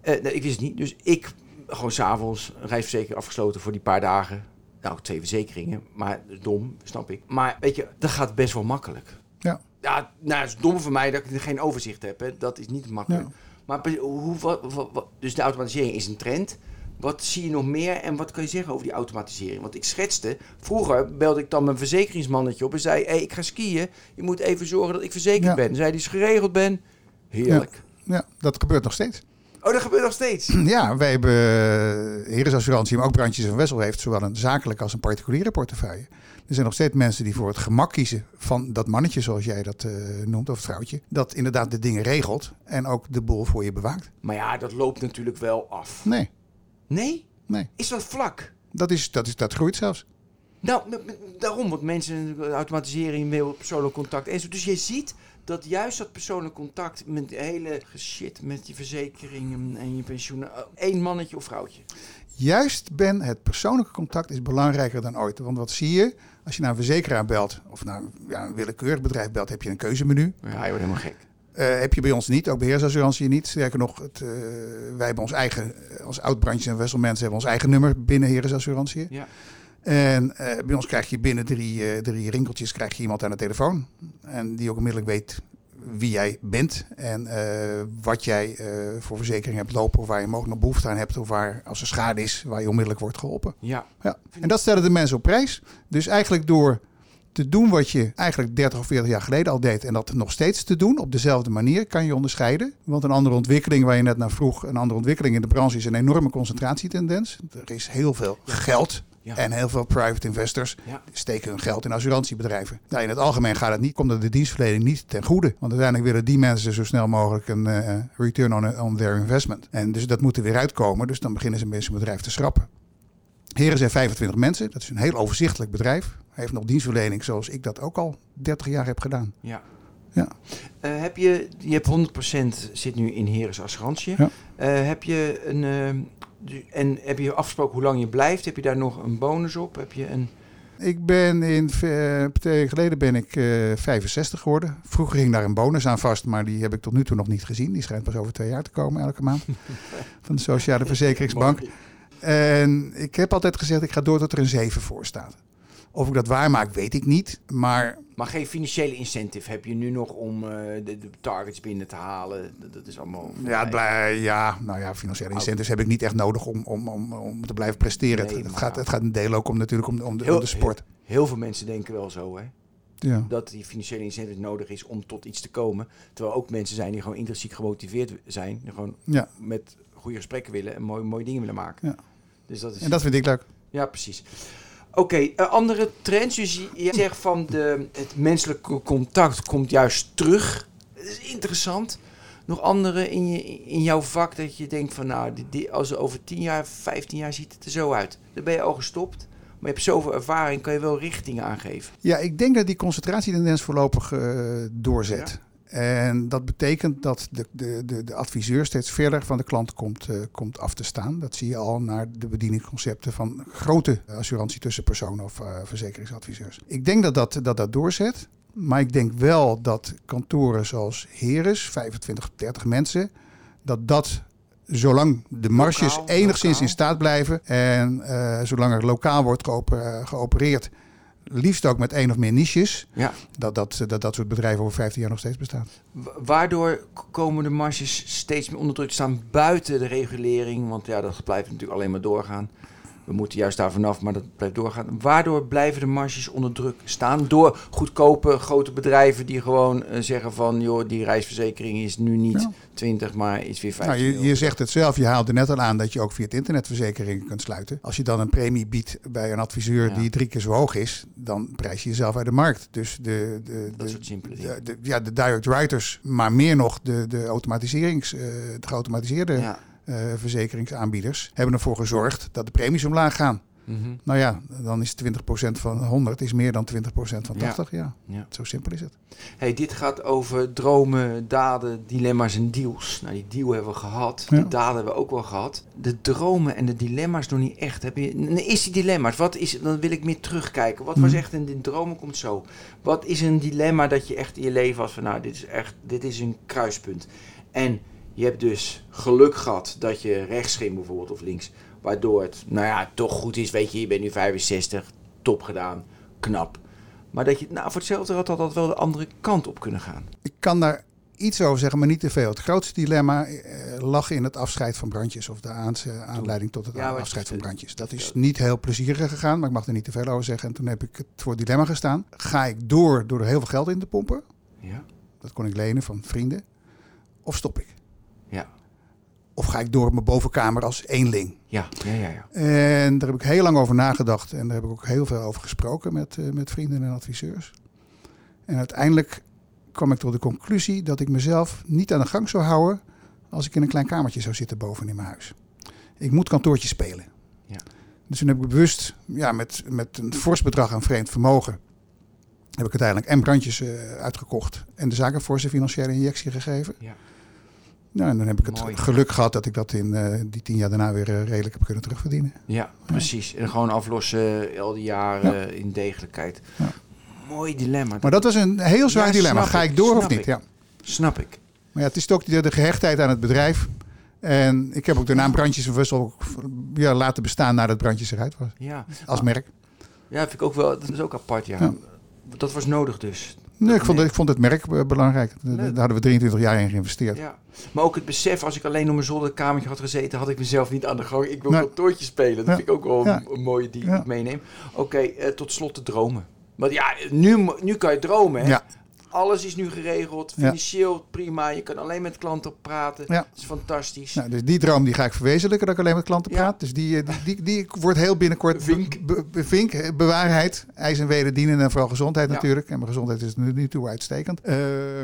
Eh, nee, ik wist het niet. Dus ik gewoon s'avonds een reisverzekering afgesloten voor die paar dagen. Nou, twee verzekeringen. Maar dom, snap ik. Maar weet je, dat gaat best wel makkelijk. Ja. Ja, nou, het is dom voor mij dat ik geen overzicht heb. Hè. Dat is niet makkelijk. Ja. Maar hoe, wat, wat, wat- dus de automatisering is een trend. Wat zie je nog meer en wat kan je zeggen over die automatisering? Want ik schetste, vroeger belde ik dan mijn verzekeringsmannetje op en zei: hey, ik ga skiën. Je moet even zorgen dat ik verzekerd Ja. ben. Zei hij, dus geregeld ben. Heerlijk. Ja, dat gebeurt nog steeds. Oh, dat gebeurt nog steeds. Ja, wij hebben uh, Heresassurantie, maar ook Brandjes en Wessel heeft zowel een zakelijke als een particuliere portefeuille. Er zijn nog steeds mensen die voor het gemak kiezen van dat mannetje, zoals jij dat eh, noemt, of vrouwtje. Dat inderdaad de dingen regelt en ook de boel voor je bewaakt. Maar ja, dat loopt natuurlijk wel af. Nee, Nee? nee. Is dat vlak? Dat, is, dat, is, dat groeit zelfs. Nou, daarom, want mensen, automatisering, mail, persoonlijk contact en zo. Dus je ziet dat juist dat persoonlijk contact met de hele shit met je verzekeringen en je pensioen, eh, één mannetje of vrouwtje. Juist ben, het persoonlijke contact is belangrijker dan ooit. Want wat zie je? Als je naar een verzekeraar belt of naar ja, een willekeurig bedrijf belt, heb je een keuzemenu. Ja, je wordt helemaal gek. Uh, heb je bij ons niet, ook beheersassurantie niet. Sterker nog, het, uh, wij hebben ons eigen, als oud-brandje en wisselmensen hebben ons eigen nummer binnen Heresassurantie. Ja. En uh, bij ons krijg je binnen drie, drie rinkeltjes krijg je iemand aan de telefoon. En die ook onmiddellijk weet wie jij bent en uh, wat jij voor verzekering hebt lopen, of waar je mogelijk nog behoefte aan hebt, of waar als er schade is, waar je onmiddellijk wordt geholpen. Ja. ja. En dat stellen de mensen op prijs. Dus eigenlijk door te doen wat je eigenlijk 30 of 40 jaar geleden al deed en dat nog steeds te doen op dezelfde manier, kan je onderscheiden. Want een andere ontwikkeling waar je net naar vroeg, een andere ontwikkeling in de branche is een enorme concentratietendens. Er is heel veel geld Ja. En heel veel private investors Ja. steken hun geld in assurantiebedrijven. Nou, in het algemeen gaat het niet, komt het de dienstverlening niet ten goede. Want uiteindelijk willen die mensen zo snel mogelijk een eh, return on, on their investment. En dus dat moet er weer uitkomen. Dus dan beginnen ze met zijn bedrijf te schrappen. Heren zijn 25 mensen. Dat is een heel overzichtelijk bedrijf. Hij heeft nog dienstverlening zoals ik dat ook al 30 jaar heb gedaan. Ja. Ja. Eh, heb je, je hebt 100% zit nu in Heres Assurantie. Ja. Eh, heb je een, en heb je afgesproken hoe lang je blijft? Heb je daar nog een bonus op? Heb je een... Ik ben in eh, twee jaar geleden ben ik eh, 65 geworden. Vroeger ging daar een bonus aan vast, maar die heb ik tot nu toe nog niet gezien. Die schijnt pas over twee jaar te komen elke maand. van de Sociale Verzekeringsbank. En ik heb altijd gezegd, ik ga door tot er een 7 voor staat. Of ik dat waar maak, weet ik niet. Maar Maar geen financiële incentive heb je nu nog om eh, de, de targets binnen te halen? Dat, dat is allemaal... ja, blij- ja, nou ja, financiële incentives heb ik niet echt nodig om, om, om, om te blijven presteren. Nee, het, gaat, het gaat een deel ook om, natuurlijk om, om, de, Heel- om de sport. Heel veel mensen denken wel zo, hè? Ja. Dat die financiële incentive nodig is om tot iets te komen. Terwijl ook mensen zijn die gewoon intrinsiek gemotiveerd zijn. Die gewoon Ja. met goede gesprekken willen en mooie, mooie dingen willen maken. Ja. Dus dat is... En dat vind ik leuk. Ja, precies. Oké, eh, andere trends. Dus je, zegt van de, het menselijke contact komt juist terug. Dat is interessant. Nog andere in, je, in jouw vak dat je denkt van nou, die, die, als over 10 jaar, 15 jaar ziet het er zo uit. Dan ben je al gestopt. Maar je hebt zoveel ervaring, kan je wel richtingen aangeven. Ja, ik denk dat die concentratietendens voorlopig eh, doorzet. En dat betekent dat de, de, de, de adviseur steeds verder van de klant komt, eh, komt af te staan. Dat zie je al naar de bedieningsconcepten van grote assurantie tussenpersonen of eh, verzekeringsadviseurs. Ik denk dat dat, dat dat doorzet. Maar ik denk wel dat kantoren zoals Heres, 25, 30 mensen, dat dat zolang de marges Lokaal, enigszins lokaal. in staat blijven en eh, zolang er lokaal wordt geoper- geopereerd, liefst ook met één of meer niches, Ja. dat dat, dat dat soort bedrijven over 15 jaar nog steeds bestaan. Wa- Waardoor komen de marges steeds meer onder druk staan buiten de regulering. Want ja, dat blijft natuurlijk alleen maar doorgaan. We moeten juist daar vanaf, maar dat blijft doorgaan. Waardoor blijven de marges onder druk staan? Door goedkope grote bedrijven die gewoon eh, zeggen van... joh, die reisverzekering is nu niet Ja. 20, maar is weer 15 Nou, je, je zegt het zelf, je haalde net al aan dat je ook via het internet verzekeringen kunt sluiten. Als je dan een premie biedt bij een adviseur Ja. die drie keer zo hoog is, dan prijs je jezelf uit de markt. Dus de, de, Dat de, soort simpele dingen. de, de- ja, de direct writers, maar meer nog de, de, automatiserings, eh, de geautomatiseerde Ja. Eh, verzekeringsaanbieders hebben ervoor gezorgd dat de premies omlaag gaan. Mhm. Nou ja, dan is 20% van 100 is meer dan 20% van Ja. 80. Ja. Ja. zo simpel is het. Hey, dit gaat over dromen, daden, dilemma's en deals. Nou, die deal hebben we gehad. Ja. De daden hebben we ook wel gehad. De dromen en de dilemma's nog niet echt. Heb je, is die dilemma's? Wat is, dan wil ik meer terugkijken. Wat was Mhm. echt een, een dromen komt zo. Wat is een dilemma dat je echt in je leven was van, nou, dit is echt, dit is een kruispunt. En je hebt dus geluk gehad dat je rechts ging bijvoorbeeld of links. Waardoor het, nou ja, toch goed is. Weet je, je bent nu 65, top gedaan, knap. Maar dat je, nou, voor hetzelfde had dat wel de andere kant op kunnen gaan. Ik kan daar iets over zeggen, maar niet te veel. Het grootste dilemma eh, lag in het afscheid van brandjes. Of de eh, aanleiding tot het Ja, afscheid van brandjes. Dat is niet heel plezierig gegaan, maar ik mag er niet te veel over zeggen. En toen heb ik het voor het dilemma gestaan. Ga ik door door er heel veel geld in te pompen? Ja, Dat kon ik lenen van vrienden. Of stop ik? Of ga ik door op mijn bovenkamer als eenling? ja, ja, ja. ja. En daar heb ik heel lang over nagedacht. En daar heb ik ook heel veel over gesproken met, eh, met vrienden en adviseurs. En uiteindelijk kwam ik tot de conclusie dat ik mezelf niet aan de gang zou houden als ik in een klein kamertje zou zitten boven in mijn huis. Ik moet kantoortje spelen. Ja. Dus toen heb ik bewust ja, met, met een fors bedrag aan vreemd vermogen... heb ik uiteindelijk en brandjes eh, uitgekocht en de zaak een forse financiële injectie gegeven. Ja. Nou, en dan heb ik het Mooi. geluk gehad dat ik dat in eh, die tien jaar daarna weer eh, redelijk heb kunnen terugverdienen. Ja, precies. En gewoon aflossen al die jaren in degelijkheid. Ja. Mooi dilemma. Maar dat was een heel zwaar dilemma. Ga ik, ik door of niet? ik. Ja. Snap ik. Maar ja, het is ook de, de gehechtheid aan het bedrijf. En ik heb ook de naam Brandjes en ja, laten bestaan nadat Brandjes eruit was. Ja. Als merk. Ja, vind ik ook wel. Dat is ook apart, ja. Ja. Dat was nodig dus. Nee, ik vond, ik vond het merk eh, belangrijk. Daar hadden we 23 jaar in geïnvesteerd. Ja. Maar ook het besef, als ik alleen op mijn zolderkamertje had gezeten, had ik mezelf niet aan de gang. Ik wil Nee. kantoortje spelen. Dat Ja. vind ik ook wel Ja. een, mooie die Ja. ik meeneem. Oké, eh, tot slot de dromen. Want ja, nu, nu kan je dromen, hè? Alles is nu geregeld. Ja. Financieel prima. Je kan alleen met klanten praten. Ja. Dat is fantastisch. Nou, dus die droom die ga ik verwezenlijken, dat ik alleen met klanten Ja. praat. Dus die, eh, die, die, die wordt heel binnenkort Vink. be- be- vink, bewaarheid, ijs en wederdienen en vooral gezondheid natuurlijk. En mijn gezondheid is nu, nu toe uitstekend. Eh,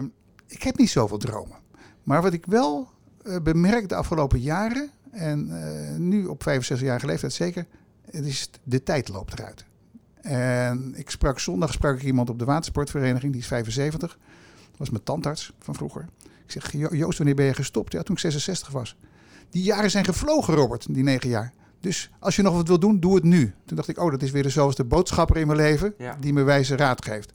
ik heb niet zoveel dromen. Maar wat ik wel eh, bemerk de afgelopen jaren, en nu op 65-jarige leeftijd zeker, het is de tijd loopt eruit. En ik sprak zondag sprak ik iemand op de watersportvereniging, die is 75. Dat was mijn tandarts van vroeger. Ik zeg, "Jo- Joost, wanneer ben je gestopt? Ja, toen ik 66 was. Die jaren zijn gevlogen, Robert, die negen jaar. Dus als je nog wat wil doen, doe het nu. Toen dacht ik, oh, dat is weer de zoveelste boodschapper in mijn leven Ja. die me wijze raad geeft.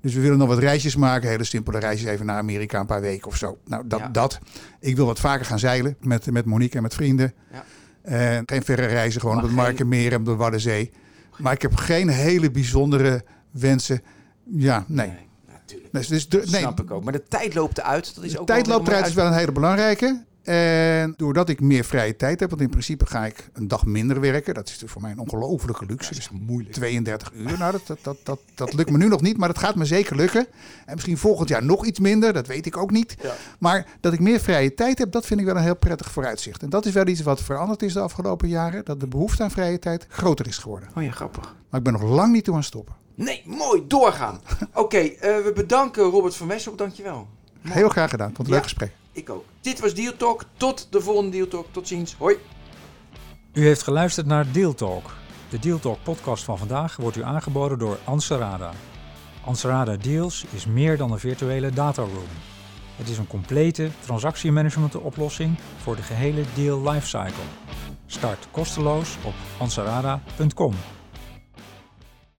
Dus we willen nog wat reisjes maken, hele simpele reisjes, even naar Amerika een paar weken of zo. Nou, dat. Ja. dat. Ik wil wat vaker gaan zeilen met, met Monique en met vrienden. Ja. En geen verre reizen, gewoon Maar op het geen- Markenmeer en op de Waddenzee. Maar ik heb geen hele bijzondere wensen. Ja, nee. natuurlijk. Dus, dus de- nee, Snap ik ook. Maar de tijd loopt eruit. Dat is de ook tijd loopt eruit is wel een hele belangrijke. En doordat ik meer vrije tijd heb, want in principe ga ik een dag minder werken. Dat is dus voor mij een ongelofelijke luxe. Dus moeilijk. 32 uur, nou dat, dat, dat, dat, dat lukt me nu nog niet, maar dat gaat me zeker lukken. En misschien volgend jaar nog iets minder, dat weet ik ook niet. Ja. Maar dat ik meer vrije tijd heb, dat vind ik wel een heel prettig vooruitzicht. En dat is wel iets wat veranderd is de afgelopen jaren. Dat de behoefte aan vrije tijd groter is geworden. Oh ja, grappig. Maar ik ben nog lang niet toe aan stoppen. Nee, mooi. Doorgaan. Oké, eh, we bedanken Robert van Wessel. Dankjewel. Mooi. Heel graag gedaan. Het een Ja. leuk gesprek. Ook. Dit was Deal Talk. Tot de volgende Deal Talk. Tot ziens. Hoi. U heeft geluisterd naar Deal Talk. De Deal Talk podcast van vandaag wordt u aangeboden door Anserada. Anserada Deals is meer dan een virtuele dataroom. Het is een complete transactiemanagement oplossing voor de gehele deal lifecycle. Start kosteloos op anserada.com.